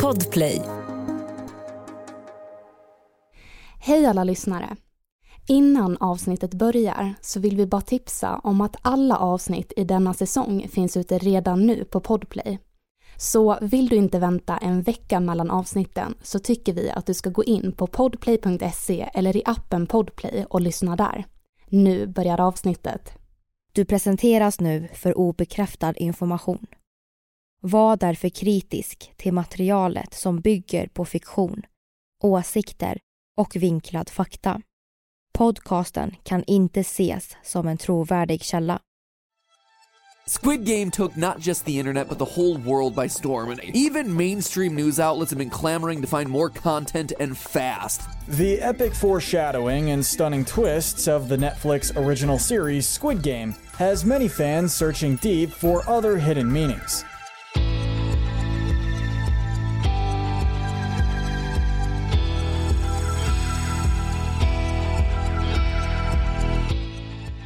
Podplay. Hej alla lyssnare! Innan avsnittet börjar så vill vi bara tipsa om att alla avsnitt i denna säsong finns ute redan nu på Podplay. Så vill du inte vänta en vecka mellan avsnitten så tycker vi att du ska gå in på podplay.se eller i appen Podplay och lyssna där. Nu börjar avsnittet. Du presenteras nu för obekräftad information. Var därför kritisk till materialet som bygger på fiktion, åsikter och vinklad fakta. Podcasten kan inte ses som en trovärdig källa. Squid Game took not just the internet but the whole world by storm, and even mainstream news outlets have been clamoring to find more content and fast. The epic foreshadowing and stunning twists of the Netflix original series Squid Game has many fans searching deep for other hidden meanings.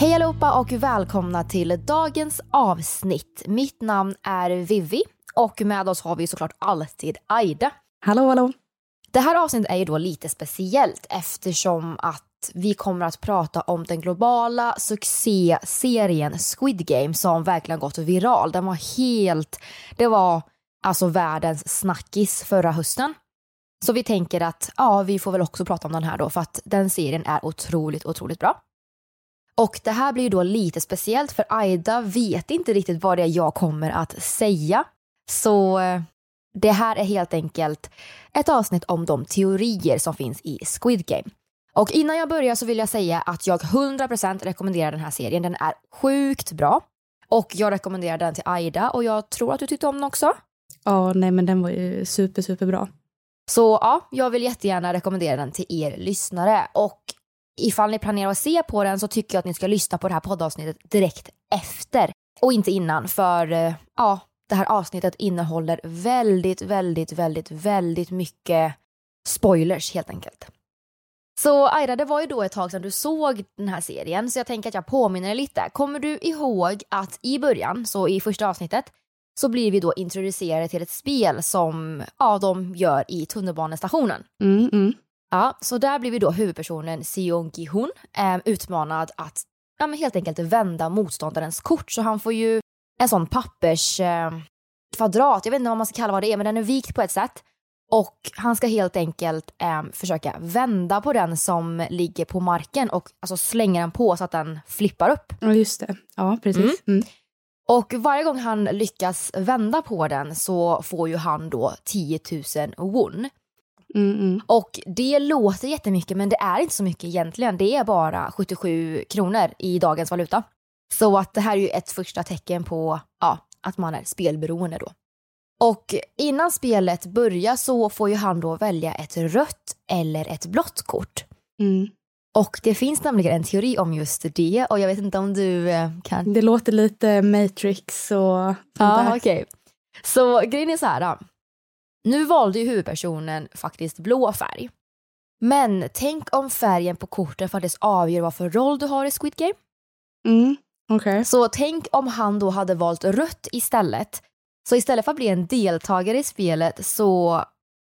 Hej allihopa och välkomna till dagens avsnitt. Mitt namn är Vivi och med oss har vi såklart alltid Aida. Hallå, hallå. Det här avsnittet är ju då lite speciellt eftersom att vi kommer att prata om den globala succéserien Squid Game som verkligen gått viral. Den var helt, det var alltså världens snackis förra hösten. Så vi tänker att ja, vi får väl också prata om den här då för att den serien är otroligt, otroligt bra. Och det här blir ju då lite speciellt för Aida vet inte riktigt vad det är jag kommer att säga. Så eh, det här är helt enkelt ett avsnitt om de teorier som finns i Squid Game. Och innan jag börjar så vill jag säga att jag 100% rekommenderar den här serien. Den är sjukt bra. Och jag rekommenderar den till Aida och jag tror att du tyckte om den också. Ja, nej men den var ju super, super bra. Så ja, jag vill jättegärna rekommendera den till er lyssnare. Och ifall ni planerar att se på den så tycker jag att ni ska lyssna på det här poddavsnittet direkt efter och inte innan för eh, ja, det här avsnittet innehåller väldigt, väldigt, väldigt, väldigt mycket spoilers helt enkelt. Så Aira, det var ju då ett tag sedan du såg den här serien så jag tänker att jag påminner dig lite. Kommer du ihåg att i början, så i första avsnittet, så blir vi då introducerade till ett spel som ja, de gör i tunnelbanestationen. Mm, mm. Ja, så där blir vi då huvudpersonen Seong Gi-hun eh, utmanad att ja, men helt enkelt vända motståndarens kort. Så han får ju en sån pappers eh, kvadrat, jag vet inte vad man ska kalla vad det är, men den är vikt på ett sätt. Och han ska helt enkelt eh, försöka vända på den som ligger på marken och alltså slänga den på så att den flippar upp. Ja, just det. Ja, precis. Mm. Och varje gång han lyckas vända på den så får ju han då 10 000 won. Mm, mm. Och det låter jättemycket men det är inte så mycket egentligen. Det är bara 77 kronor i dagens valuta. Så att det här är ju ett första tecken på ja, att man är spelberoende då. Och innan spelet börjar så får ju han då välja ett rött eller ett blått kort. Mm. Och det finns nämligen en teori om just det och jag vet inte om du eh, kan... Det låter lite Matrix och Ja, okej. Okay. Så grejen är så här. Nu valde ju huvudpersonen faktiskt blå färg. Men tänk om färgen på korten faktiskt avgör vad för roll du har i Squid Game. Mm, okay. Så tänk om han då hade valt rött istället. Så istället för att bli en deltagare i spelet så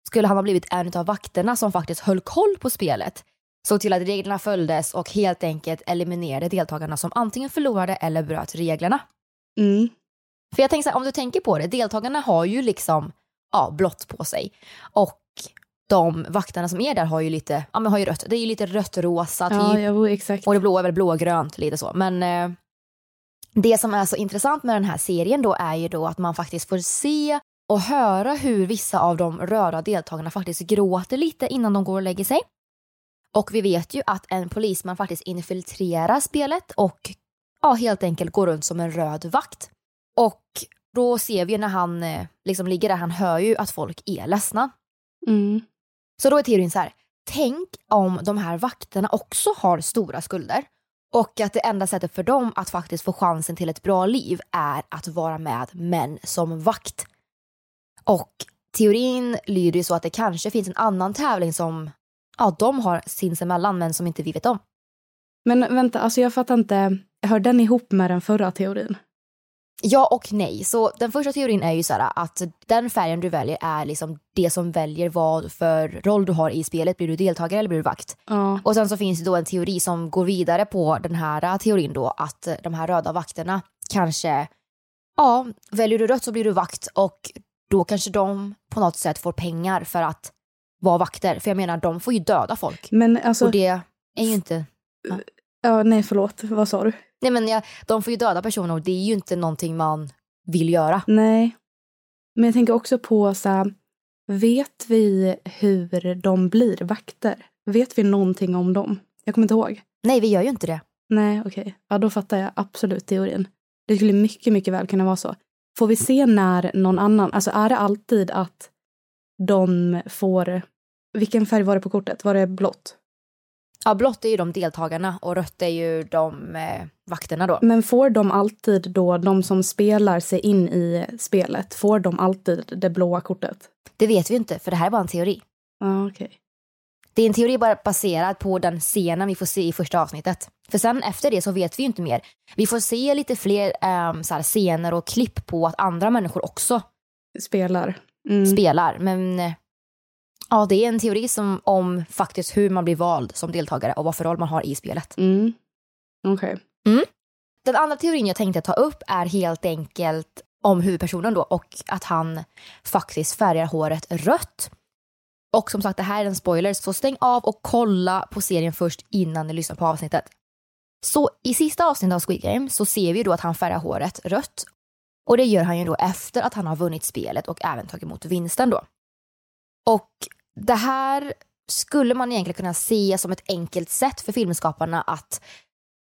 skulle han ha blivit en av vakterna som faktiskt höll koll på spelet. Såg till att reglerna följdes och helt enkelt eliminerade deltagarna som antingen förlorade eller bröt reglerna. Mm. För jag tänker så här, om du tänker på det, deltagarna har ju liksom ja, blått på sig. Och de vakterna som är där har ju lite, ja men har ju rött, det är ju lite rött-rosa typ. Ja, exakt. Och det blå är väl blågrönt lite så. Men eh, det som är så intressant med den här serien då är ju då att man faktiskt får se och höra hur vissa av de röda deltagarna faktiskt gråter lite innan de går och lägger sig. Och vi vet ju att en polisman faktiskt infiltrerar spelet och ja, helt enkelt går runt som en röd vakt. Och Då ser vi när han eh, liksom ligger där, han hör ju att folk är ledsna. Mm. Så då är teorin så här, tänk om de här vakterna också har stora skulder och att det enda sättet för dem att faktiskt få chansen till ett bra liv är att vara med män som vakt. Och teorin lyder ju så att det kanske finns en annan tävling som ja, de har sinsemellan men som inte vi vet om. Men vänta, alltså jag fattar inte. Hör den ihop med den förra teorin? Ja och nej. Så den första teorin är ju så här att den färgen du väljer är liksom det som väljer vad för roll du har i spelet. Blir du deltagare eller blir du vakt? Ja. Och sen så finns det då en teori som går vidare på den här teorin då att de här röda vakterna kanske, ja, väljer du rött så blir du vakt och då kanske de på något sätt får pengar för att vara vakter. För jag menar, de får ju döda folk. Men alltså, Och det är ju inte, ja, nej förlåt, vad sa du? Nej men ja, de får ju döda personer och det är ju inte någonting man vill göra. Nej. Men jag tänker också på så här, vet vi hur de blir vakter? Vet vi någonting om dem? Jag kommer inte ihåg. Nej, vi gör ju inte det. Nej, okej. Ja, då fattar jag absolut teorin. Det skulle mycket, mycket väl kunna vara så. Får vi se när någon annan, alltså är det alltid att de får, vilken färg var det på kortet? Var det blått? Ja, blått är ju de deltagarna och rött är ju de eh, vakterna då. Men får de alltid då, de som spelar sig in i spelet, får de alltid det blåa kortet? Det vet vi inte, för det här är bara en teori. Ja, okej. Det är en teori bara baserad på den scenen vi får se i första avsnittet. För sen efter det så vet vi ju inte mer. Vi får se lite fler ehm, så här, scener och klipp på att andra människor också Spelar. Mm. spelar. Men eh, ja, det är en teori som, om faktiskt hur man blir vald som deltagare och vad för roll man har i spelet. Mm. Okej. Den andra teorin jag tänkte ta upp är helt enkelt om huvudpersonen då och att han faktiskt färgar håret rött. Och som sagt, det här är en spoiler, så stäng av och kolla på serien först innan ni lyssnar på avsnittet. Så i sista avsnittet av Squid Game så ser vi då att han färgar håret rött. Och det gör han ju då efter att han har vunnit spelet och även tagit emot vinsten då. Och det här skulle man egentligen kunna se som ett enkelt sätt för filmskaparna att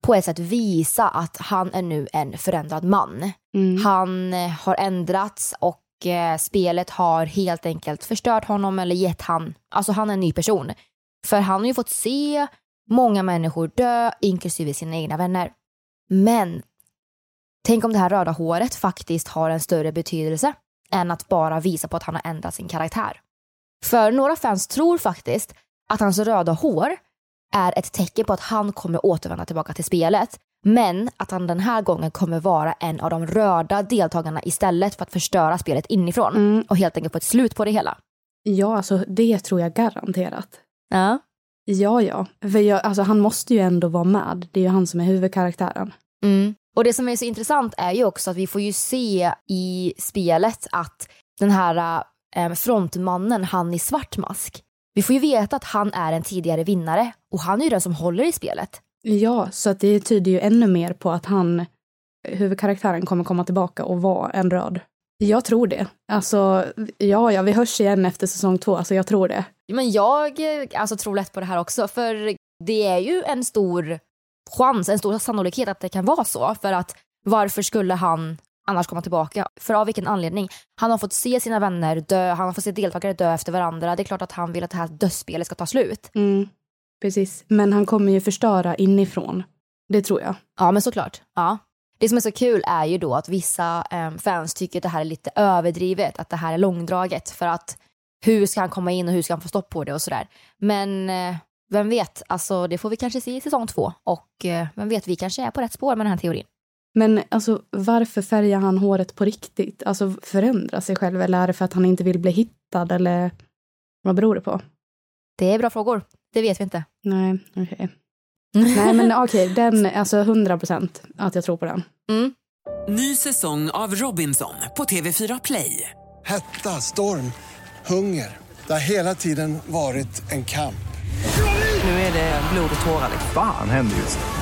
på ett sätt visa att han är nu en förändrad man. Mm. Han eh, har ändrats och eh, spelet har helt enkelt förstört honom eller gett han, alltså han är en ny person. För han har ju fått se många människor dö, inklusive sina egna vänner. Men tänk om det här röda håret faktiskt har en större betydelse än att bara visa på att han har ändrat sin karaktär. För några fans tror faktiskt att hans röda hår är ett tecken på att han kommer återvända tillbaka till spelet. Men att han den här gången kommer vara en av de röda deltagarna istället för att förstöra spelet inifrån Mm. och helt enkelt få ett slut på det hela. Ja, alltså det tror jag garanterat. Ja. Ja, ja. För jag, alltså, han måste ju ändå vara med. Det är ju han som är huvudkaraktären. Mm. Och det som är så intressant är ju också att vi får ju se i spelet att den här eh, frontmannen, han i svart mask, vi får ju veta att han är en tidigare vinnare och han är ju den som håller i spelet. Ja, så att det tyder ju ännu mer på att han, huvudkaraktären, kommer komma tillbaka och vara en röd. Jag tror det. Alltså, ja, ja, vi hörs igen efter säsong två, alltså jag tror det. Men jag alltså, tror lätt på det här också, för det är ju en stor chans, en stor sannolikhet att det kan vara så. För att varför skulle han annars komma tillbaka? För av vilken anledning? Han har fått se sina vänner dö, han har fått se deltagare dö efter varandra. Det är klart att han vill att det här dödsspelet ska ta slut. Mm, precis. Men han kommer ju förstöra inifrån. Det tror jag. Ja, men såklart. Ja. Det som är så kul är ju då att vissa eh, fans tycker att det här är lite överdrivet, att det här är långdraget för att hur ska han komma in och hur ska han få stopp på det och sådär. Men eh, vem vet, alltså det får vi kanske se i säsong två och eh, vem vet, vi kanske är på rätt spår med den här teorin. Men alltså, varför färgar han håret på riktigt? Alltså förändra sig själv eller är det för att han inte vill bli hittad eller vad beror det på? Det är bra frågor, det vet vi inte. Nej, okej. Nej, men okej, den, alltså 100 procent att jag tror på den. Mm. Ny säsong av Robinson på TV4 Play. Hetta, storm, hunger. Det har hela tiden varit en kamp. Nu är det blod och tårar. liksom. Fan händer just nu.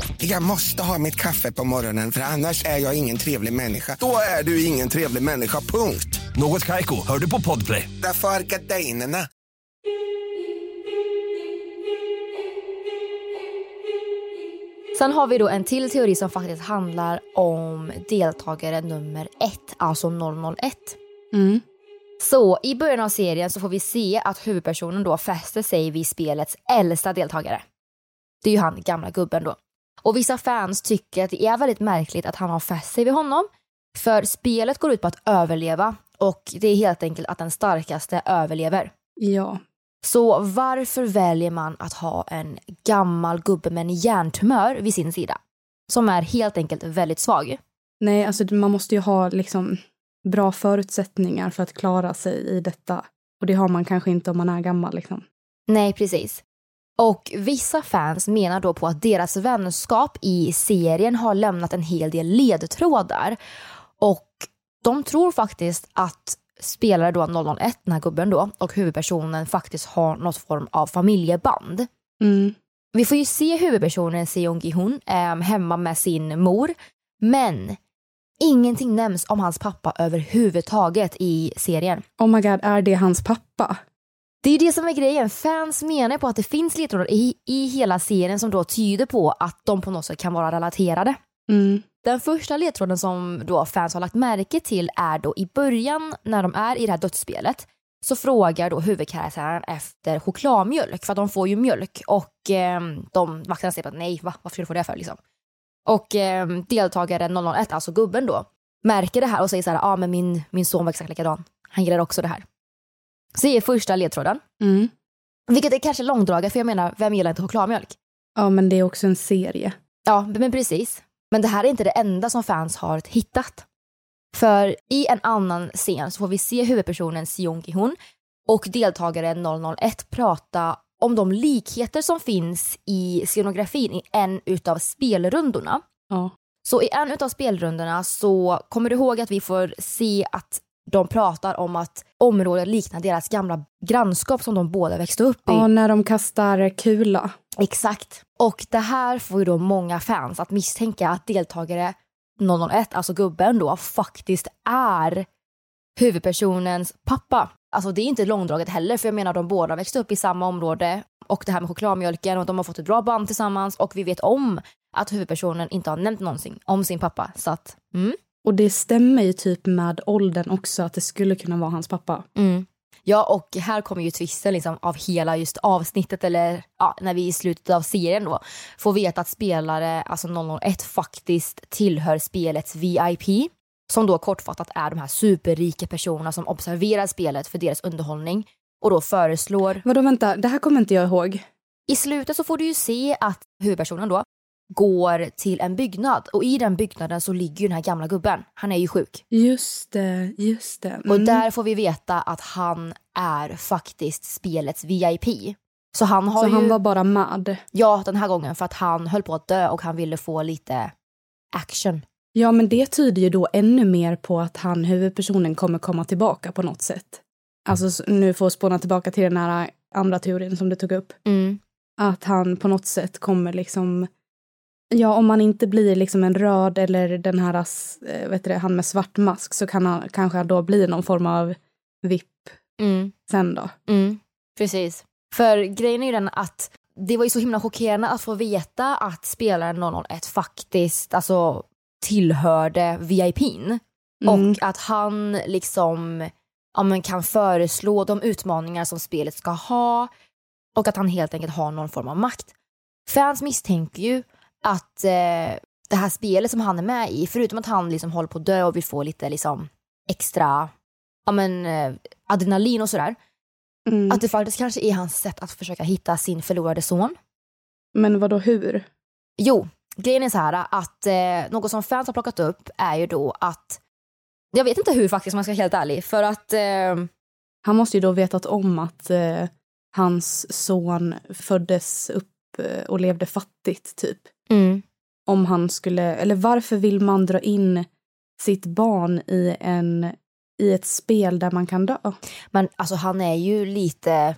Jag måste ha mitt kaffe på morgonen för annars är jag ingen trevlig människa. Då är du ingen trevlig människa, punkt. Något Kaiko, hör du på Podplay. Därför är gardinerna. Sen har vi då en till teori som faktiskt handlar om deltagare nummer ett, alltså 001. Mm. Så i början av serien så får vi se att huvudpersonen då fäster sig vid spelets äldsta deltagare. Det är ju han, gamla gubben då. Och vissa fans tycker att det är väldigt märkligt att han har fäst sig vid honom. För spelet går ut på att överleva och det är helt enkelt att den starkaste överlever. Ja. Så varför väljer man att ha en gammal gubbe med en hjärntumör vid sin sida? Som är helt enkelt väldigt svag. Nej, alltså man måste ju ha liksom bra förutsättningar för att klara sig i detta. Och det har man kanske inte om man är gammal liksom. Nej, precis. Och vissa fans menar då på att deras vänskap i serien har lämnat en hel del ledtrådar. Och de tror faktiskt att spelare då 001, den här gubben då, och huvudpersonen faktiskt har något form av familjeband. Mm. Vi får ju se huvudpersonen Seong Gi-Hun eh, hemma med sin mor, men ingenting nämns om hans pappa överhuvudtaget i serien. Oh my god, är det hans pappa? Det är det som är grejen. Fans menar på att det finns ledtrådar i, i hela serien som då tyder på att de på något sätt kan vara relaterade. Mm. Den första ledtråden som då fans har lagt märke till är då i början när de är i det här dödsspelet så frågar då huvudkaraktären efter chokladmjölk för att de får ju mjölk och eh, de vakterna säger att nej, va? varför ska du få det för liksom? Och eh, deltagaren 001, alltså gubben då, märker det här och säger så här, ja ah, men min, min son var exakt likadan. Han gillar också det här. Så det är första ledtråden. Mm. Vilket är kanske långdraget för jag menar, vem gillar inte chokladmjölk? Ja, men det är också en serie. Ja, men precis. Men det här är inte det enda som fans har hittat. För i en annan scen så får vi se huvudpersonen Seong Gi-Hun och deltagaren 001 prata om de likheter som finns i scenografin i en utav spelrundorna. Ja. Så i en utav spelrundorna så kommer du ihåg att vi får se att de pratar om att området liknar deras gamla grannskap som de båda växte upp i. Ja, när de kastar kula. Exakt. Och det här får ju då många fans att misstänka att deltagare 001, alltså gubben då, faktiskt är huvudpersonens pappa. Alltså det är inte långdraget heller för jag menar de båda växte upp i samma område och det här med chokladmjölken och de har fått ett bra band tillsammans och vi vet om att huvudpersonen inte har nämnt någonsin om sin pappa. Så att, mm. Och det stämmer ju typ med åldern också att det skulle kunna vara hans pappa. Mm. Ja, och här kommer ju twisten liksom av hela just avsnittet eller ja, när vi i slutet av serien då får veta att spelare, alltså 001, faktiskt tillhör spelets VIP. Som då kortfattat är de här superrika personerna som observerar spelet för deras underhållning och då föreslår... Vadå vänta, det här kommer inte jag ihåg. I slutet så får du ju se att huvudpersonen då går till en byggnad och i den byggnaden så ligger ju den här gamla gubben. Han är ju sjuk. Just det, just det. Mm. Och där får vi veta att han är faktiskt spelets VIP. Så han har så ju... han var bara mad? Ja, den här gången för att han höll på att dö och han ville få lite action. Ja, men det tyder ju då ännu mer på att han, huvudpersonen, kommer komma tillbaka på något sätt. Alltså nu får spåna tillbaka till den här andra teorin som du tog upp. Mm. Att han på något sätt kommer liksom Ja, om man inte blir liksom en röd eller den här, eh, vet du, han med svart mask så kan han kanske då bli någon form av VIP mm. sen då. Mm. Precis. För grejen är ju den att det var ju så himla chockerande att få veta att spelaren 001 faktiskt alltså, tillhörde VIPn. Mm. Och att han liksom ja, men kan föreslå de utmaningar som spelet ska ha och att han helt enkelt har någon form av makt. Fans misstänker ju att eh, det här spelet som han är med i, förutom att han liksom håller på att dö och vill få lite liksom extra ja, men, eh, adrenalin och sådär, Mm. att det faktiskt kanske är hans sätt att försöka hitta sin förlorade son. Men vad då hur? Jo, grejen är så här att eh, något som fans har plockat upp är ju då att, jag vet inte hur faktiskt om jag ska vara helt ärlig, för att eh, Han måste ju då vetat om att eh, hans son föddes upp eh, och levde fattigt, typ. Mm, Om han skulle, eller varför vill man dra in sitt barn i, en, i ett spel där man kan dö. Men alltså han är ju lite,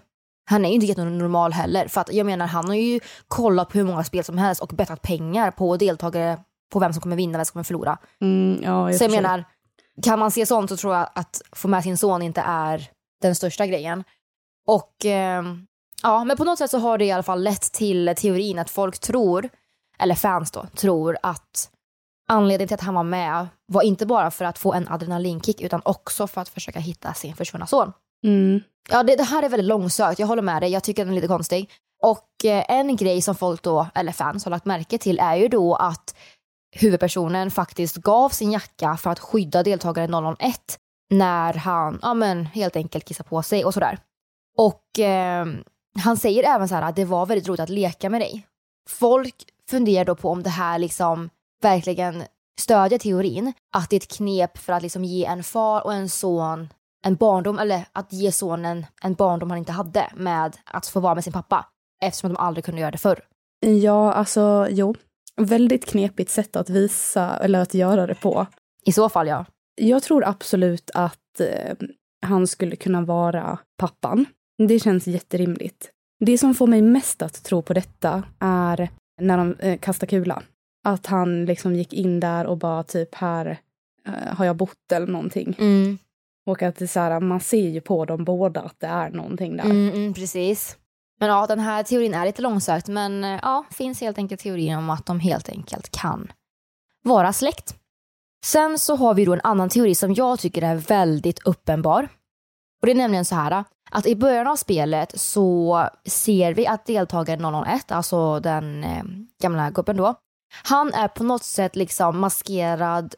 han är ju inte jättenormal heller. För att jag menar han har ju kollat på hur många spel som helst och bettat pengar på deltagare på vem som kommer vinna, vem som kommer förlora. Mm, ja, jag så jag förstår. menar, kan man se sånt så tror jag att få med sin son inte är den största grejen. Och eh, ja, men på något sätt så har det i alla fall lett till teorin att folk tror, eller fans då, tror att anledningen till att han var med var inte bara för att få en adrenalinkick utan också för att försöka hitta sin försvunna son. Mm. Ja, det, det här är väldigt långsökt, jag håller med dig, jag tycker den är lite konstig. Och eh, en grej som folk då, eller fans, har lagt märke till är ju då att huvudpersonen faktiskt gav sin jacka för att skydda deltagaren 001 när han, ja men helt enkelt kissar på sig och sådär. Och eh, han säger även så här att det var väldigt roligt att leka med dig. Folk funderar då på om det här liksom verkligen stödjer teorin att det är ett knep för att liksom ge en far och en son en barndom, eller att ge sonen en barndom han inte hade med att få vara med sin pappa eftersom de aldrig kunde göra det förr. Ja, alltså jo. Väldigt knepigt sätt att visa, eller att göra det på. I så fall ja. Jag tror absolut att eh, han skulle kunna vara pappan. Det känns jätterimligt. Det som får mig mest att tro på detta är när de eh, kastar kula. Att han liksom gick in där och bara typ här eh, har jag bott eller någonting. Mm. Och att det så här, man ser ju på dem båda att det är någonting där. Mm, mm, precis. Men ja, den här teorin är lite långsökt, men eh, ja, finns helt enkelt teorin om att de helt enkelt kan vara släkt. Sen så har vi då en annan teori som jag tycker är väldigt uppenbar. Och det är nämligen så här att i början av spelet så ser vi att deltagaren 001, alltså den eh, gamla gubben då, han är på något sätt liksom maskerad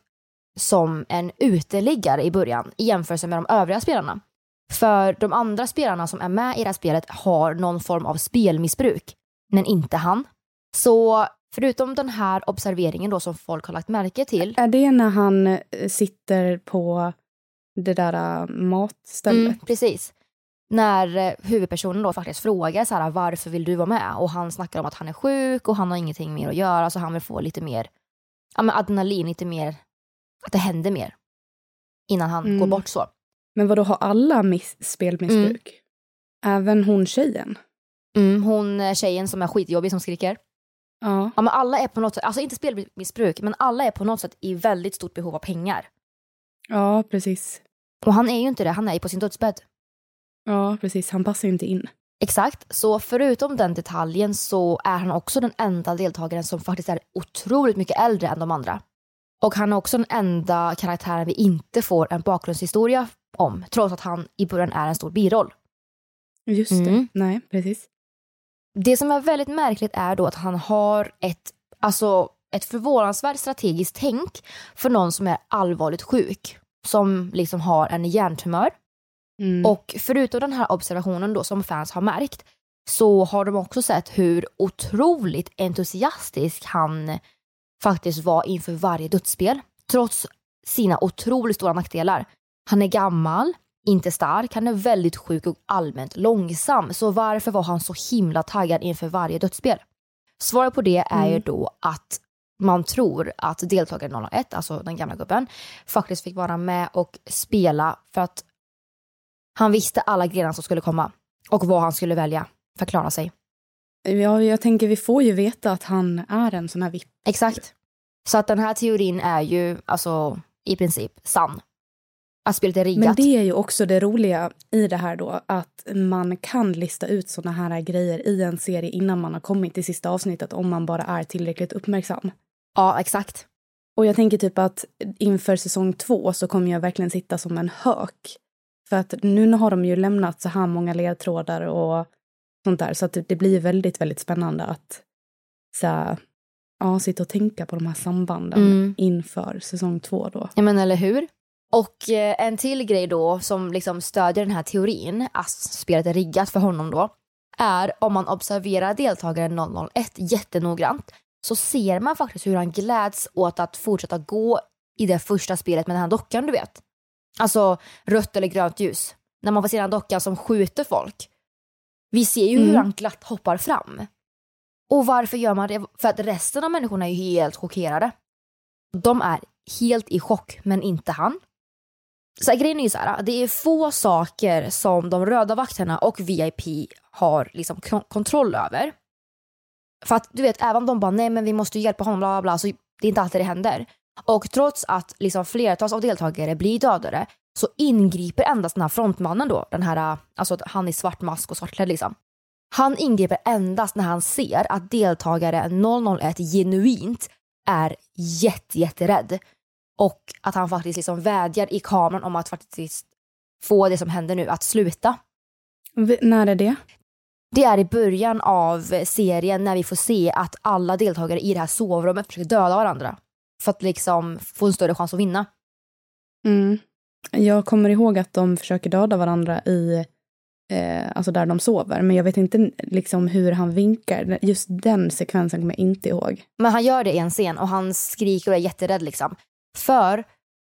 som en uteliggare i början i jämförelse med de övriga spelarna. För de andra spelarna som är med i det här spelet har någon form av spelmissbruk, men inte han. Så förutom den här observeringen då som folk har lagt märke till. Är det när han eh, sitter på det där eh, matstället? Mm, precis. När eh, huvudpersonen då faktiskt frågar så här, varför vill du vara med? Och han snackar om att han är sjuk och han har ingenting mer att göra så han vill få lite mer ja, men adrenalin, lite mer, att det händer mer innan han Mm. går bort så. Men vad då har alla miss- spelmissbruk? Även hon tjejen? Mm, hon eh, tjejen som är skitjobbig som skriker. Ja. Ja, men alla är på något sätt, alltså inte spelmissbruk, men alla är på något sätt i väldigt stort behov av pengar. Ja, precis. Och han är ju inte det, han är ju på sin dödsbädd. Ja, precis. Han passar ju inte in. Exakt, så förutom den detaljen så är han också den enda deltagaren som faktiskt är otroligt mycket äldre än de andra. Och han är också den enda karaktären vi inte får en bakgrundshistoria om, trots att han i början är en stor biroll. Just Mm. det. Nej, precis. Det som är väldigt märkligt är då att han har ett, alltså ett förvånansvärt strategiskt tänk för någon som är allvarligt sjuk, som liksom har en hjärntumör. Mm. Och förutom den här observationen då som fans har märkt så har de också sett hur otroligt entusiastisk han faktiskt var inför varje dödsspel. Trots sina otroligt stora nackdelar. Han är gammal, inte stark, han är väldigt sjuk och allmänt långsam. Så varför var han så himla taggad inför varje dödsspel? Svaret på det är ju Mm. då att man tror att deltagaren 01, alltså den gamla gubben, faktiskt fick vara med och spela för att han visste alla grenar som skulle komma och vad han skulle välja för att klara sig. Ja, jag tänker vi får ju veta att han är en sån här vipp. Exakt. Så att den här teorin är ju alltså i princip sann. Att spelet är riggat. Men det är ju också det roliga i det här då, att man kan lista ut såna här grejer i en serie innan man har kommit till sista avsnittet om man bara är tillräckligt uppmärksam. Ja, exakt. Och jag tänker typ att inför säsong två så kommer jag verkligen sitta som en hök. För att nu har de ju lämnat så här många ledtrådar och sånt där, så att det blir väldigt, väldigt spännande att så här, ja, sitta och tänka på de här sambanden Mm. inför säsong två då. Ja men eller hur? Och eh, en till grej då som liksom stödjer den här teorin, att spelet är riggat för honom då, är om man observerar deltagaren 001 jättenoggrant så ser man faktiskt hur han gläds åt att fortsätta gå i det första spelet med den här dockan du vet. Alltså rött eller grönt ljus. När man får se den dockan som skjuter folk. Vi ser ju hur Mm. han glatt hoppar fram. Och varför gör man det? För att resten av människorna är ju helt chockerade. De är helt i chock, men inte han. Så här, grejen är ju så här, det är få saker som de röda vakterna och VIP har liksom kontroll över. För att du vet, även om de bara nej men vi måste hjälpa honom, bla bla bla, så det är inte alltid det händer. Och trots att liksom flertals av deltagare blir dödade så ingriper endast den här frontmannen då, den här, alltså han i svart mask och svartklädd liksom. Han ingriper endast när han ser att deltagare 001 genuint är jätte, jätterädd. Och att han faktiskt liksom vädjar i kameran om att faktiskt få det som händer nu att sluta. V- när är det? Det är i början av serien när vi får se att alla deltagare i det här sovrummet försöker döda varandra. För att liksom få en större chans att vinna. Mm. Jag kommer ihåg att de försöker döda varandra i, eh, alltså där de sover. Men jag vet inte liksom hur han vinkar. Just den sekvensen kommer jag inte ihåg. Men han gör det i en scen och han skriker och är jätterädd liksom. För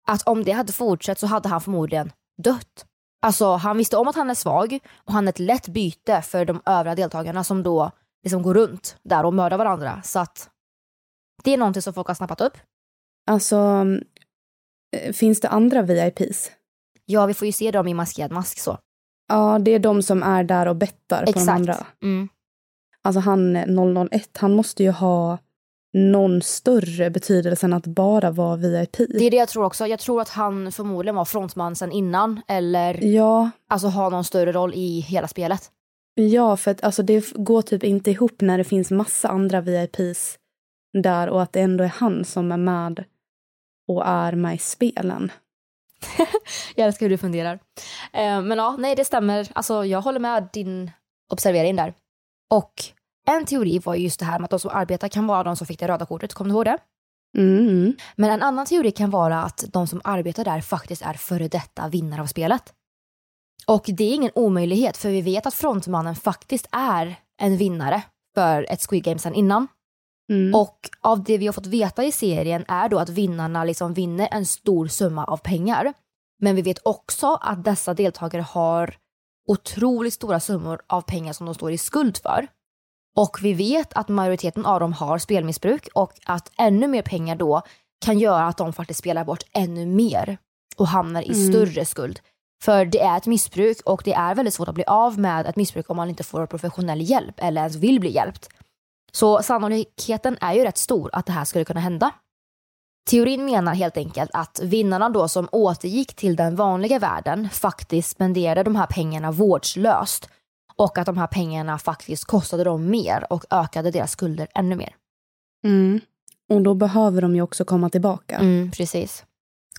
att om det hade fortsatt så hade han förmodligen dött. Alltså han visste om att han är svag och han är ett lätt byte för de övriga deltagarna som då liksom går runt där och mördar varandra. Så att det är någonting som folk har snappat upp. Alltså, eh, finns det andra VIPs? Ja, vi får ju se dem i maskerad mask så. Ja, det är de som är där och bettar på de andra. Mm. Alltså han 001, han måste ju ha någon större betydelse än att bara vara VIP. Det är det jag tror också. Jag tror att han förmodligen var frontman sen innan eller Ja, alltså har någon större roll i hela spelet. ja, för att alltså, det går typ inte ihop när det finns massa andra VIPs där och att det ändå är han som är med och är med i spelen. Jag älskar hur du funderar. Eh, men ja, nej det stämmer. Alltså jag håller med din observering där. Och en teori var ju just det här med att de som arbetar kan vara de som fick det röda kortet. Kommer du ihåg det? Mm. Men en annan teori kan vara att de som arbetar där faktiskt är före detta vinnare av spelet. Och det är ingen omöjlighet för vi vet att frontmannen faktiskt är en vinnare för ett Squid Game sen innan. Mm. Och av det vi har fått veta i serien är då att vinnarna liksom vinner en stor summa av pengar. Men vi vet också att dessa deltagare har otroligt stora summor av pengar som de står i skuld för. Och vi vet att majoriteten av dem har spelmissbruk och att ännu mer pengar då kan göra att de faktiskt spelar bort ännu mer och hamnar i Mm. större skuld. För det är ett missbruk och det är väldigt svårt att bli av med ett missbruk om man inte får professionell hjälp eller ens vill bli hjälpt. Så sannolikheten är ju rätt stor att det här skulle kunna hända. Teorin menar helt enkelt att vinnarna då som återgick till den vanliga världen faktiskt spenderade de här pengarna vårdslöst och att de här pengarna faktiskt kostade dem mer och ökade deras skulder ännu mer. Mm. Och då behöver de ju också komma tillbaka. Mm, precis.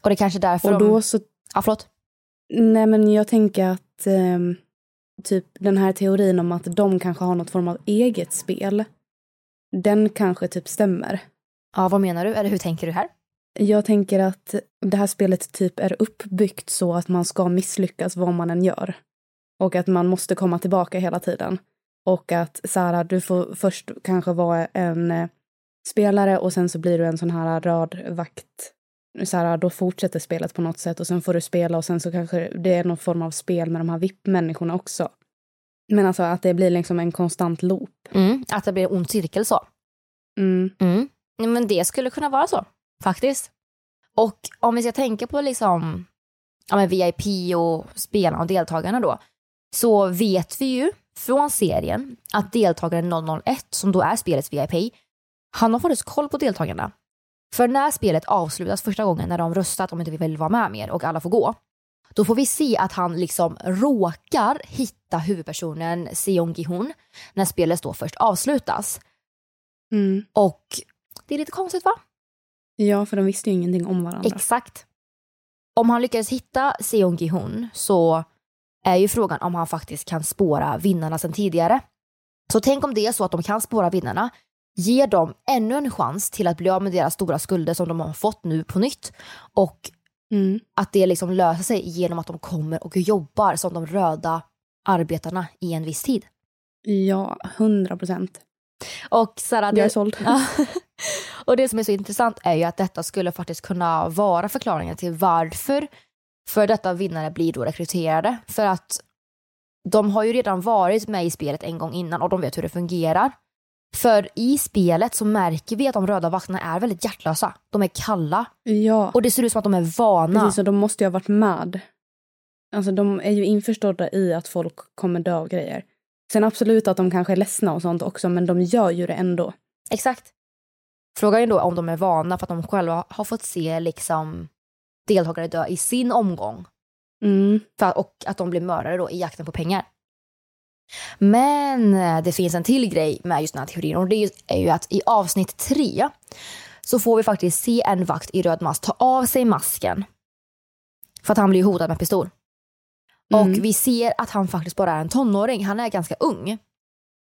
Och det är kanske därför Och de... då så Ja, förlåt. Nej, men jag tänker att ehm, typ den här teorin om att de kanske har något form av eget spel, den kanske typ stämmer. Ja, vad menar du? Eller hur tänker du här? Jag tänker att det här spelet typ är uppbyggt så att man ska misslyckas vad man än gör. Och att man måste komma tillbaka hela tiden. Och att så här, du får först kanske vara en eh, spelare och sen så blir du en sån här röd vakt. Så här, då fortsätter spelet på något sätt och sen får du spela och sen så kanske det är någon form av spel med de här VIP-människorna också. Men alltså att det blir liksom en konstant loop. Mm, att det blir en ond cirkel så. Mm. Mm. Men det skulle kunna vara så, faktiskt. Och om vi ska tänka på liksom, ja, men VIP och spelarna och deltagarna då, så vet vi ju från serien att deltagaren 001, som då är spelets VIP, han har faktiskt koll på deltagarna. För när spelet avslutas första gången, när de röstat om inte vi vill vara med mer och alla får gå, då får vi se att han liksom råkar hitta huvudpersonen Seong Gi-hun när spelet då först avslutas. Mm. Och det är lite konstigt va? Ja, för de visste ju ingenting om varandra. Exakt. Om han lyckades hitta Seong Gi-hun så är ju frågan om han faktiskt kan spåra vinnarna sedan tidigare. Så tänk om det är så att de kan spåra vinnarna, ge dem ännu en chans till att bli av med deras stora skulder som de har fått nu på nytt och Mm. att det liksom löser sig genom att de kommer och jobbar som de röda arbetarna i en viss tid. Ja, hundra procent. Och Sara, Jag är såld. Och det som är så intressant är ju att detta skulle faktiskt kunna vara förklaringen till varför för detta vinnare blir då rekryterade. För att de har ju redan varit med i spelet en gång innan och de vet hur det fungerar. För i spelet så märker vi att de röda vakterna är väldigt hjärtlösa. De är kalla. Ja. Och det ser ut som att de är vana. Precis, och de måste ju ha varit med. Alltså de är ju införstådda i att folk kommer dö av grejer. Sen absolut att de kanske är ledsna och sånt också, men de gör ju det ändå. Exakt. Frågan är då om de är vana för att de själva har fått se liksom deltagare dö i sin omgång. Mm. För, och att de blir mördare då i jakten på pengar. Men eh, det finns en till grej med just den här teorin och det är ju att i avsnitt tre så får vi faktiskt se en vakt i röd mask ta av sig masken. För att han blir hotad med pistol. Mm. Och vi ser att han faktiskt bara är en tonåring, han är ganska ung.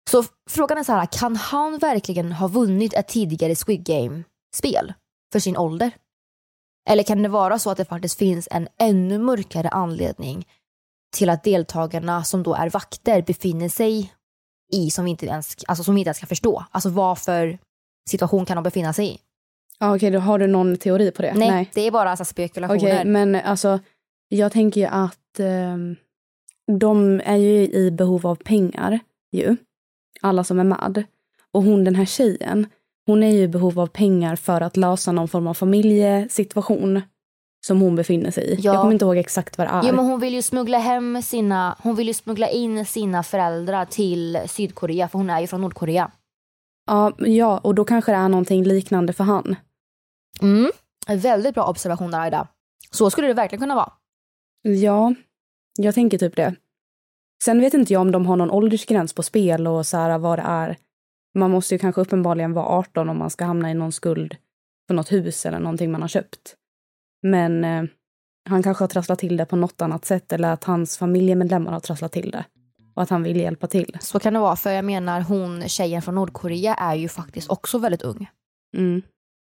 Så frågan är så här, kan han verkligen ha vunnit ett tidigare Squid Game-spel för sin ålder? Eller kan det vara så att det faktiskt finns en ännu mörkare anledning till att deltagarna som då är vakter befinner sig i som vi inte ens, alltså som vi inte ens kan förstå. Alltså vad för situation kan de befinna sig i? Ja, Okej, då har du någon teori på det? Nej, det är bara alltså spekulationer. Okej, men alltså jag tänker ju att ehm, de är ju i behov av pengar ju. Alla som är med. Och hon den här tjejen, hon är ju i behov av pengar för att lösa någon form av familjesituation som hon befinner sig i. Ja. Jag kommer inte ihåg exakt vad det är. Jo, men hon vill ju smuggla hem sina, hon vill ju smuggla in sina föräldrar till Sydkorea för hon är ju från Nordkorea. ja, ja, och då kanske det är någonting liknande för han. Mm. Väldigt bra observation där Aida. Så skulle det verkligen kunna vara. Ja, jag tänker typ det. Sen vet inte jag om de har någon åldersgräns på spel och så här vad det är. Man måste ju kanske uppenbarligen vara 18 om man ska hamna i någon skuld för något hus eller någonting man har köpt. Men eh, han kanske har trasslat till det på något annat sätt eller att hans familjemedlemmar har trasslat till det. Och att han vill hjälpa till. Så kan det vara, för jag menar hon tjejen från Nordkorea är ju faktiskt också väldigt ung. Mm.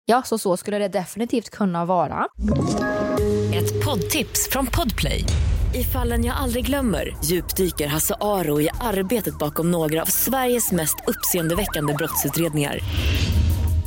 Ja, så så skulle det definitivt kunna vara. Ett poddtips från Podplay. I fallen jag aldrig glömmer djupdyker Hasse Aro i arbetet bakom några av Sveriges mest uppseendeväckande brottsutredningar.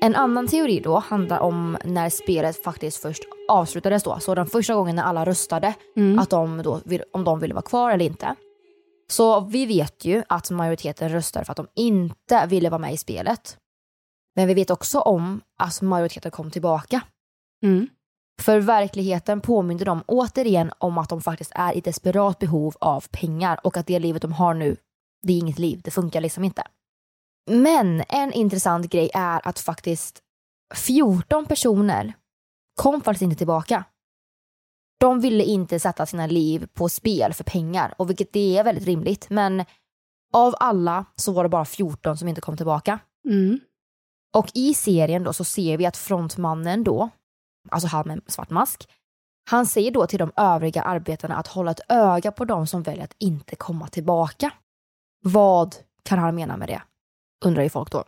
En annan teori då handlar om när spelet faktiskt först avslutades då. Så den första gången när alla röstade Mm. att de då, vill- om de ville vara kvar eller inte. Så vi vet ju att majoriteten röstade för att de inte ville vara med i spelet. Men vi vet också om att majoriteten kom tillbaka. Mm. För verkligheten påminner dem återigen om att de faktiskt är i desperat behov av pengar och att det livet de har nu, det är inget liv, det funkar liksom inte. Men en intressant grej är att faktiskt 14 personer kom faktiskt inte tillbaka. De ville inte sätta sina liv på spel för pengar, och vilket det är väldigt rimligt. Men av alla så var det bara 14 som inte kom tillbaka. Mm. Och i serien då så ser vi att frontmannen då, alltså han med svart mask, han säger då till de övriga arbetarna att hålla ett öga på de som väljer att inte komma tillbaka. Vad kan han mena med det? Undrar ju folk då.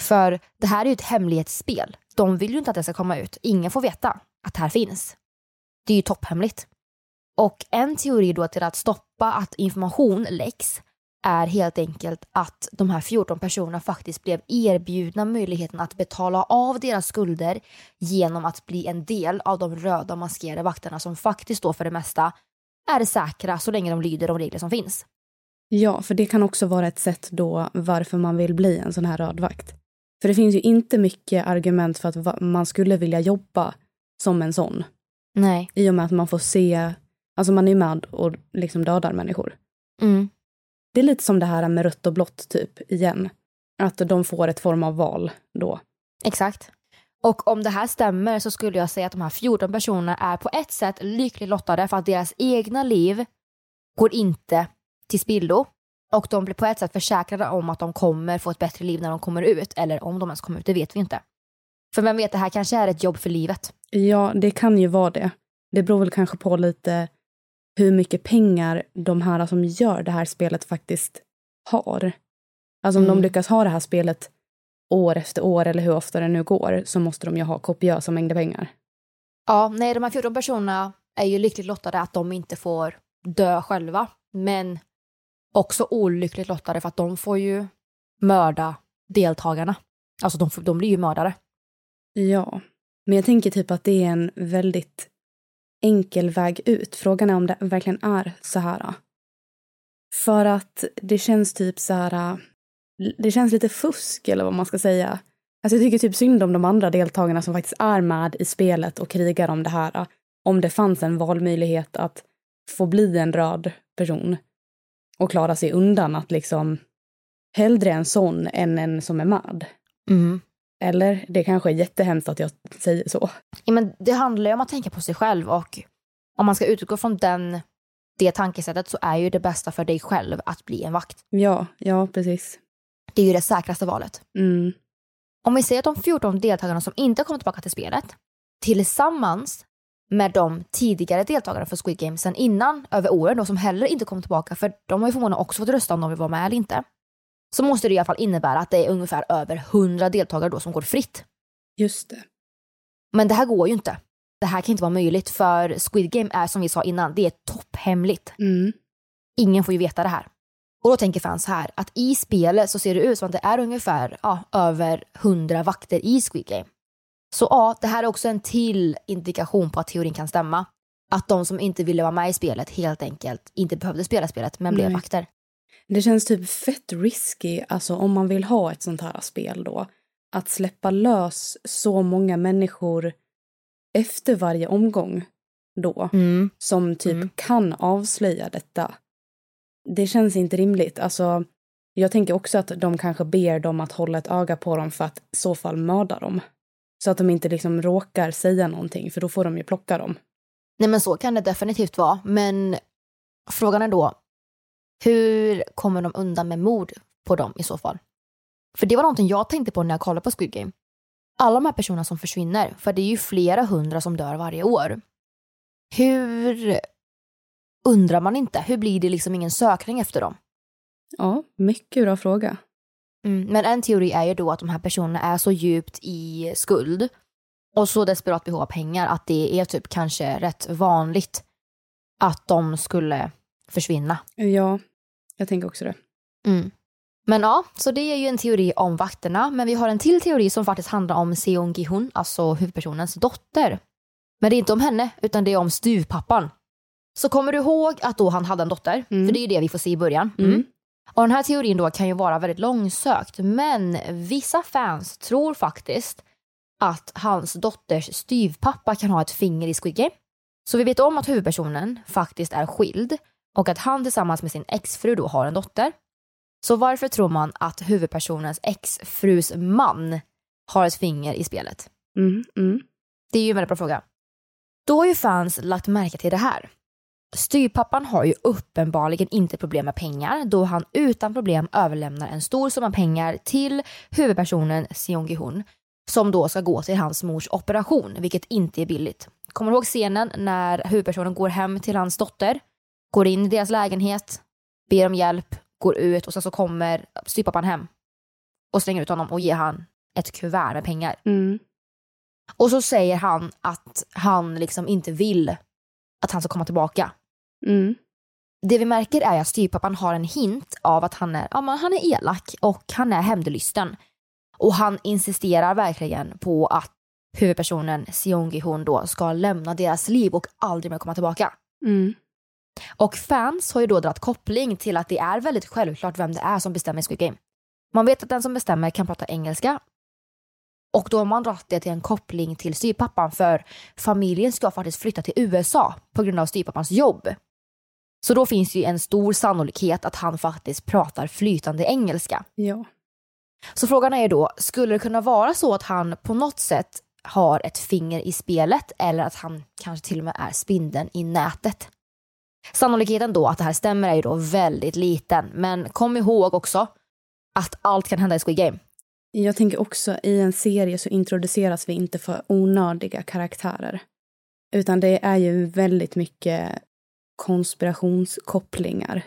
För det här är ju ett hemlighetsspel. De vill ju inte att det ska komma ut. Ingen får veta att det här finns. Det är ju topphemligt. Och en teori då till att stoppa att information läcks är helt enkelt att de här 14 personerna faktiskt blev erbjudna möjligheten att betala av deras skulder genom att bli en del av de röda maskerade vakterna som faktiskt då för det mesta är säkra så länge de lyder de regler som finns. Ja, för det kan också vara ett sätt då varför man vill bli en sån här rödvakt. För det finns ju inte mycket argument för att man skulle vilja jobba som en sån. Nej. I och med att man får se, alltså man är ju med och liksom dödar människor. Mm. Det är lite som det här med rött och blått typ igen. Att de får ett form av val då. Exakt. Och om det här stämmer så skulle jag säga att de här 14 personerna är på ett sätt lyckligt lottade för att deras egna liv går inte till spillo. Och de blir på ett sätt försäkrade om att de kommer få ett bättre liv när de kommer ut. Eller om de ens kommer ut, det vet vi inte. För vem vet, det här kanske är ett jobb för livet. Ja, det kan ju vara det. Det beror väl kanske på lite hur mycket pengar de här som gör det här spelet faktiskt har. Alltså om Mm. de lyckas ha det här spelet år efter år eller hur ofta det nu går så måste de ju ha kopiösa mängder pengar. Ja, nej, de här 14 personerna är ju lyckligt lottade att de inte får dö själva. Men också olyckligt lottade för att de får ju mörda deltagarna. Alltså de, får- de blir ju mördare. Ja, men jag tänker typ att det är en väldigt enkel väg ut. Frågan är om det verkligen är så här. För att det känns typ så här, det känns lite fusk eller vad man ska säga. Alltså jag tycker typ synd om de andra deltagarna som faktiskt är med i spelet och krigar om det här. Om det fanns en valmöjlighet att få bli en röd person och klara sig undan att liksom hellre en sån än en som är med. Mm. Eller det kanske är jättehemskt att jag säger så. Ja, men det handlar ju om att tänka på sig själv och om man ska utgå från den, det tankesättet så är ju det bästa för dig själv att bli en vakt. Ja, ja precis. Det är ju det säkraste valet. Mm. Om vi säger att de 14 deltagarna som inte kommer tillbaka till spelet tillsammans med de tidigare deltagarna för Squid Game sen innan över åren då som heller inte kom tillbaka för de har ju förmodligen också fått rösta om de vill vara med eller inte. Så måste det i alla fall innebära att det är ungefär över 100 deltagare då som går fritt. Just det. Men det här går ju inte. Det här kan inte vara möjligt för Squid Game är som vi sa innan, det är topphemligt. Mm. Ingen får ju veta det här. Och då tänker fans här att i spelet så ser det ut som att det är ungefär ja, över 100 vakter i Squid Game. Så ja, det här är också en till indikation på att teorin kan stämma. Att de som inte ville vara med i spelet helt enkelt inte behövde spela spelet men blev Nej. vakter. Det känns typ fett risky, alltså om man vill ha ett sånt här spel då. Att släppa lös så många människor efter varje omgång då. Mm. Som typ kan avslöja detta. Det känns inte rimligt. Alltså, jag tänker också att de kanske ber dem att hålla ett öga på dem för att i så fall mörda dem. Så att de inte liksom råkar säga någonting, för då får de ju plocka dem. Nej men så kan det definitivt vara. Men frågan är då, hur kommer de undan med mord på dem i så fall? För det var någonting jag tänkte på när jag kollade på Squid Game. Alla de här personerna som försvinner, för det är ju flera hundra som dör varje år. Hur undrar man inte? Hur blir det liksom ingen sökning efter dem? Ja, mycket bra fråga. Mm, men en teori är ju då att de här personerna är så djupt i skuld och så desperat behov av pengar att det är typ kanske rätt vanligt att de skulle försvinna. Ja, jag tänker också det. Mm. Men ja, så det är ju en teori om vakterna. Men vi har en till teori som faktiskt handlar om Seong Gi-hun, alltså huvudpersonens dotter. Men det är inte om henne, utan det är om styvpappan. Så kommer du ihåg att då han hade en dotter? För det är ju det vi får se i början. Mm. Och den här teorin då kan ju vara väldigt långsökt, men vissa fans tror faktiskt att hans dotters styvpappa kan ha ett finger i Squid Game. Så vi vet om att huvudpersonen faktiskt är skild och att han tillsammans med sin exfru då har en dotter. Så varför tror man att huvudpersonens exfrus man har ett finger i spelet? Mm, mm. Det är ju en väldigt bra fråga. Då har ju fans lagt märke till det här. Styrpappan har ju uppenbarligen inte problem med pengar då han utan problem överlämnar en stor summa pengar till huvudpersonen Seong Gi-hun som då ska gå till hans mors operation, vilket inte är billigt. Kommer du ihåg scenen när huvudpersonen går hem till hans dotter, går in i deras lägenhet, ber om hjälp, går ut och sen så kommer styrpappan hem och slänger ut honom och ger han ett kuvert med pengar. Mm. Och så säger han att han liksom inte vill att han ska komma tillbaka. Mm. Det vi märker är att styrpappan har en hint av att han är, ja, men han är elak och han är hämndlysten. Och han insisterar verkligen på att huvudpersonen Seong Gi-hun då ska lämna deras liv och aldrig mer komma tillbaka. Mm. Och fans har ju då dragit koppling till att det är väldigt självklart vem det är som bestämmer i Squid Game. Man vet att den som bestämmer kan prata engelska och då har man dragit det till en koppling till styrpappan för familjen ska faktiskt flytta till USA på grund av styrpappans jobb. Så då finns det ju en stor sannolikhet att han faktiskt pratar flytande engelska. Ja. Så frågan är då, skulle det kunna vara så att han på något sätt har ett finger i spelet eller att han kanske till och med är spindeln i nätet? Sannolikheten då att det här stämmer är ju då väldigt liten, men kom ihåg också att allt kan hända i Squid Game. Jag tänker också i en serie så introduceras vi inte för onödiga karaktärer. Utan det är ju väldigt mycket konspirationskopplingar.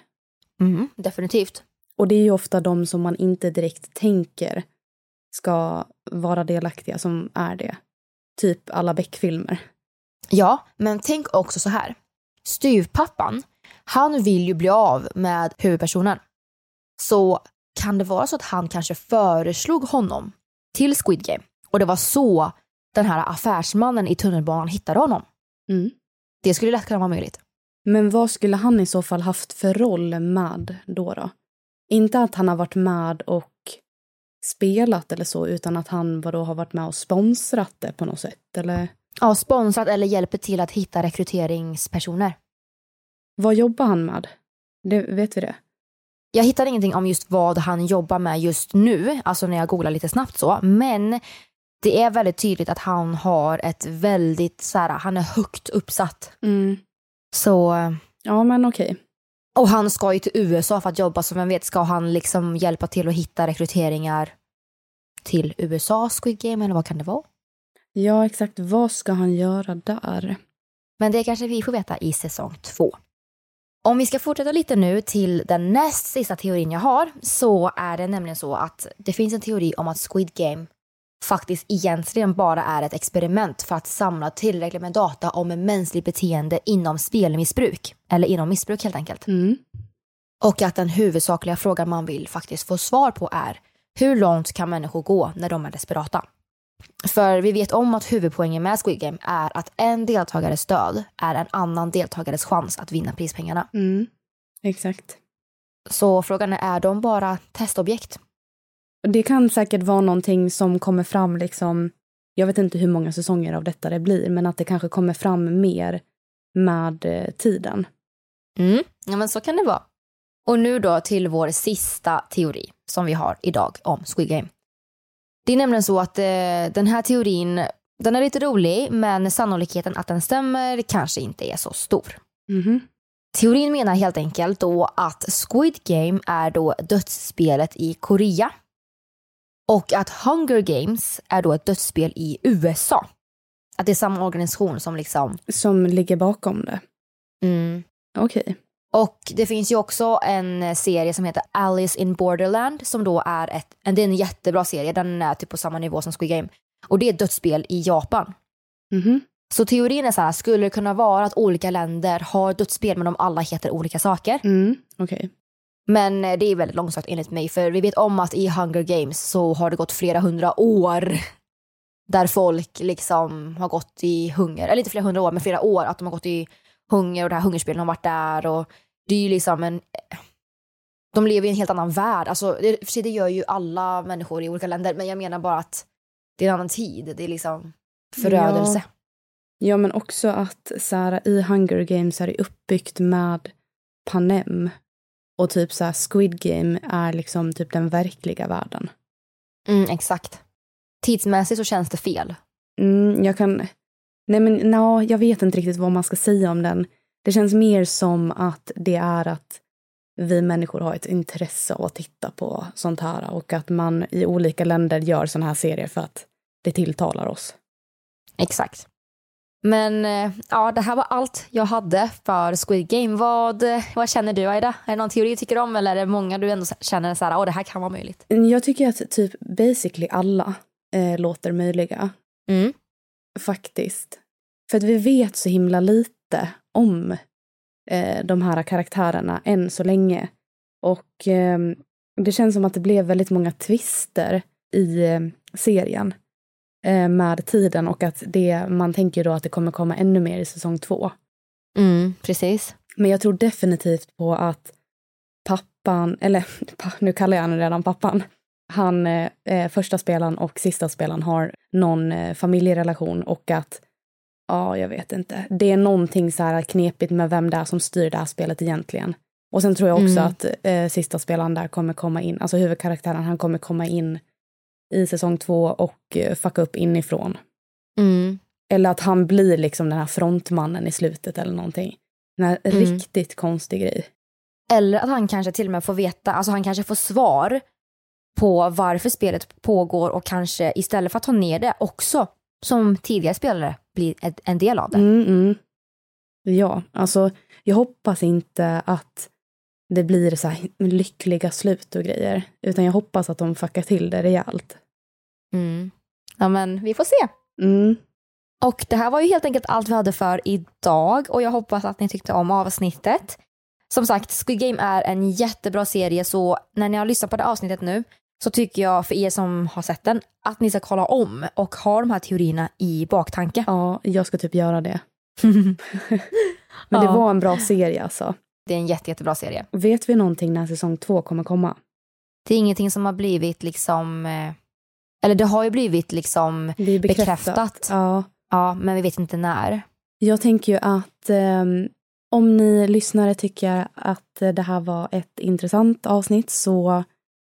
Mm, definitivt. Och det är ju ofta de som man inte direkt tänker ska vara delaktiga som är det. Typ alla Beck-filmer. Ja, men tänk också så här. Styvpappan, han vill ju bli av med huvudpersonen. Så kan det vara så att han kanske föreslog honom till Squid Game och det var så den här affärsmannen i tunnelbanan hittade honom. Mm. Det skulle lätt kunna vara möjligt. Men vad skulle han i så fall haft för roll med då? då? Inte att han har varit med och spelat eller så, utan att han vadå, har varit med och sponsrat det på något sätt, eller? Ja, sponsrat eller hjälper till att hitta rekryteringspersoner. Vad jobbar han med? Det, vet vi det? Jag hittar ingenting om just vad han jobbar med just nu, alltså när jag googlar lite snabbt så, men det är väldigt tydligt att han har ett väldigt, så här, han är högt uppsatt. Mm. Så... Ja, men okej. Och han ska ju till USA för att jobba, så vem vet, ska han liksom hjälpa till att hitta rekryteringar till USA Squid Game, eller vad kan det vara? Ja, exakt. Vad ska han göra där? Men det kanske vi får veta i säsong två. Om vi ska fortsätta lite nu till den näst sista teorin jag har så är det nämligen så att det finns en teori om att Squid Game faktiskt egentligen bara är ett experiment för att samla tillräckligt med data om mänskligt beteende inom spelmissbruk. Eller inom missbruk helt enkelt. Mm. Och att den huvudsakliga frågan man vill faktiskt få svar på är hur långt kan människor gå när de är desperata? För vi vet om att huvudpoängen med Squid Game är att en deltagares död är en annan deltagares chans att vinna prispengarna. Mm. Exakt. Så frågan är, är de bara testobjekt? Det kan säkert vara någonting som kommer fram liksom, jag vet inte hur många säsonger av detta det blir, men att det kanske kommer fram mer med eh, tiden. Mm, ja men så kan det vara. Och nu då till vår sista teori som vi har idag om Squid Game. Det är nämligen så att eh, den här teorin, den är lite rolig, men sannolikheten att den stämmer kanske inte är så stor. Mhm. Teorin menar helt enkelt då att Squid Game är då dödsspelet i Korea och att Hunger Games är då ett dödsspel i USA. Att det är samma organisation som liksom... Som ligger bakom det? Mm. Okej. Och det finns ju också en serie som heter Alice in Borderland som då är ett, det är en jättebra serie, den är typ på samma nivå som Squid Game. Och det är ett dödsspel i Japan. Mhm. Så teorin är så här, skulle det kunna vara att olika länder har dödsspel men de alla heter olika saker? Mm. Okej. Men eh, det är väldigt långsökt enligt mig för vi vet om att i Hunger Games så har det gått flera hundra år där folk liksom har gått i hunger, eller inte flera hundra år men flera år att de har gått i hunger och det här hungerspelen har varit där och det är ju liksom en de lever i en helt annan värld. Alltså, det, för sig, det gör ju alla människor i olika länder men jag menar bara att det är en annan tid. Det är liksom förödelse. Ja. Ja, men också att så här, i Hunger Games är det uppbyggt med Panem. Och typ så här, Squid Game är liksom typ den verkliga världen. Mm, exakt. Tidsmässigt så känns det fel. Mm, jag kan... Nej, men no, jag vet inte riktigt vad man ska säga om den. Det känns mer som att det är att vi människor har ett intresse av att titta på sånt här och att man i olika länder gör såna här serier för att det tilltalar oss. Exakt. Men eh, ja, det här var allt jag hade för Squid Game. Vad, eh, vad känner du Aida? Är det någon teori du tycker om eller är det många du ändå känner så här, åh det här kan vara möjligt? Jag tycker att typ basically alla eh, låter möjliga. Mm. Faktiskt. För att vi vet så himla lite om eh, de här karaktärerna än så länge. Och eh, det känns som att det blev väldigt många twister i eh, serien med tiden och att det, man tänker då att det kommer komma ännu mer i säsong två. Mm, precis. Men jag tror definitivt på att pappan, eller nu kallar jag honom redan pappan, han, eh, första spelaren och sista spelaren har någon eh, familjerelation och att, ja, jag vet inte, det är någonting så här knepigt med vem det är som styr det här spelet egentligen. Och sen tror jag också Mm. att eh, sista spelaren där kommer komma in, alltså huvudkaraktären, han kommer komma in i säsong två och eh, fucka upp inifrån. Mm. Eller att han blir liksom den här frontmannen i slutet eller någonting. En här Mm. riktigt konstig grej. Eller att han kanske till och med får veta, alltså han kanske får svar på varför spelet pågår och kanske istället för att ta ner det också som tidigare spelare blir en del av det. Mm, mm. Ja, alltså jag hoppas inte att det blir så här lyckliga slut och grejer. Utan jag hoppas att de fuckar till det rejält. Mm. Ja men vi får se. Mm. Och det här var ju helt enkelt allt vi hade för idag och jag hoppas att ni tyckte om avsnittet. Som sagt, Squid Game är en jättebra serie så när ni har lyssnat på det avsnittet nu så tycker jag för er som har sett den att ni ska kolla om och ha de här teorierna i baktanke. Ja, jag ska typ göra det. Men det Ja. var en bra serie alltså. Det är en jätte, jättebra serie. Vet vi någonting när säsong två kommer komma? Det är ingenting som har blivit liksom, eh, eller det har ju blivit liksom bekräftat. bekräftat. Ja. Ja, men vi vet inte när. Jag tänker ju att ehm, om ni lyssnare tycker att det här var ett intressant avsnitt så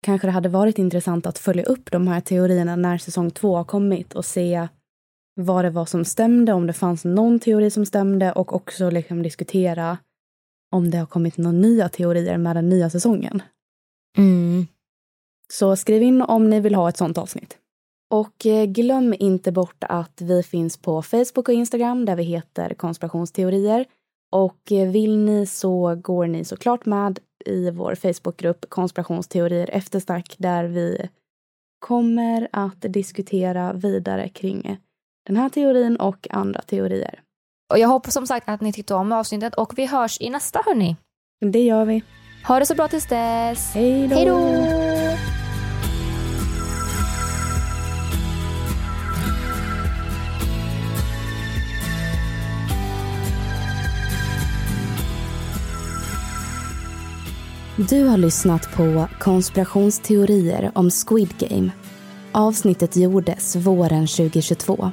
kanske det hade varit intressant att följa upp de här teorierna när säsong två har kommit och se vad det var som stämde, om det fanns någon teori som stämde och också liksom diskutera om det har kommit några nya teorier med den nya säsongen. Mm. Så skriv in om ni vill ha ett sånt avsnitt. Och eh, glöm inte bort att vi finns på Facebook och Instagram där vi heter konspirationsteorier. Och eh, vill ni så går ni såklart med i vår Facebookgrupp konspirationsteorier eftersnack där vi kommer att diskutera vidare kring den här teorin och andra teorier. Och jag hoppas som sagt att ni tyckte om avsnittet och vi hörs i nästa hörni. Det gör vi. Ha det så bra tills dess. Hej då! Hej då! Du har lyssnat på konspirationsteorier om Squid Game. Avsnittet gjordes våren 2022.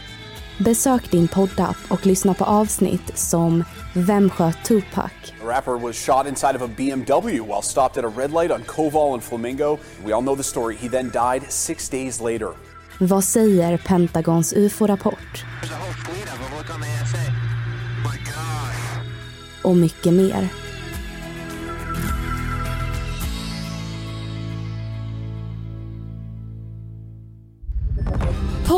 Besök din poddapp och lyssna på avsnitt som Vem sköt Tupac? The rapper was shot inside of a BMW while stopped at a red light on Koval and Flamingo. We all know the story. He then died six days later. Vad säger Pentagons ufo-rapport? Och mycket mer.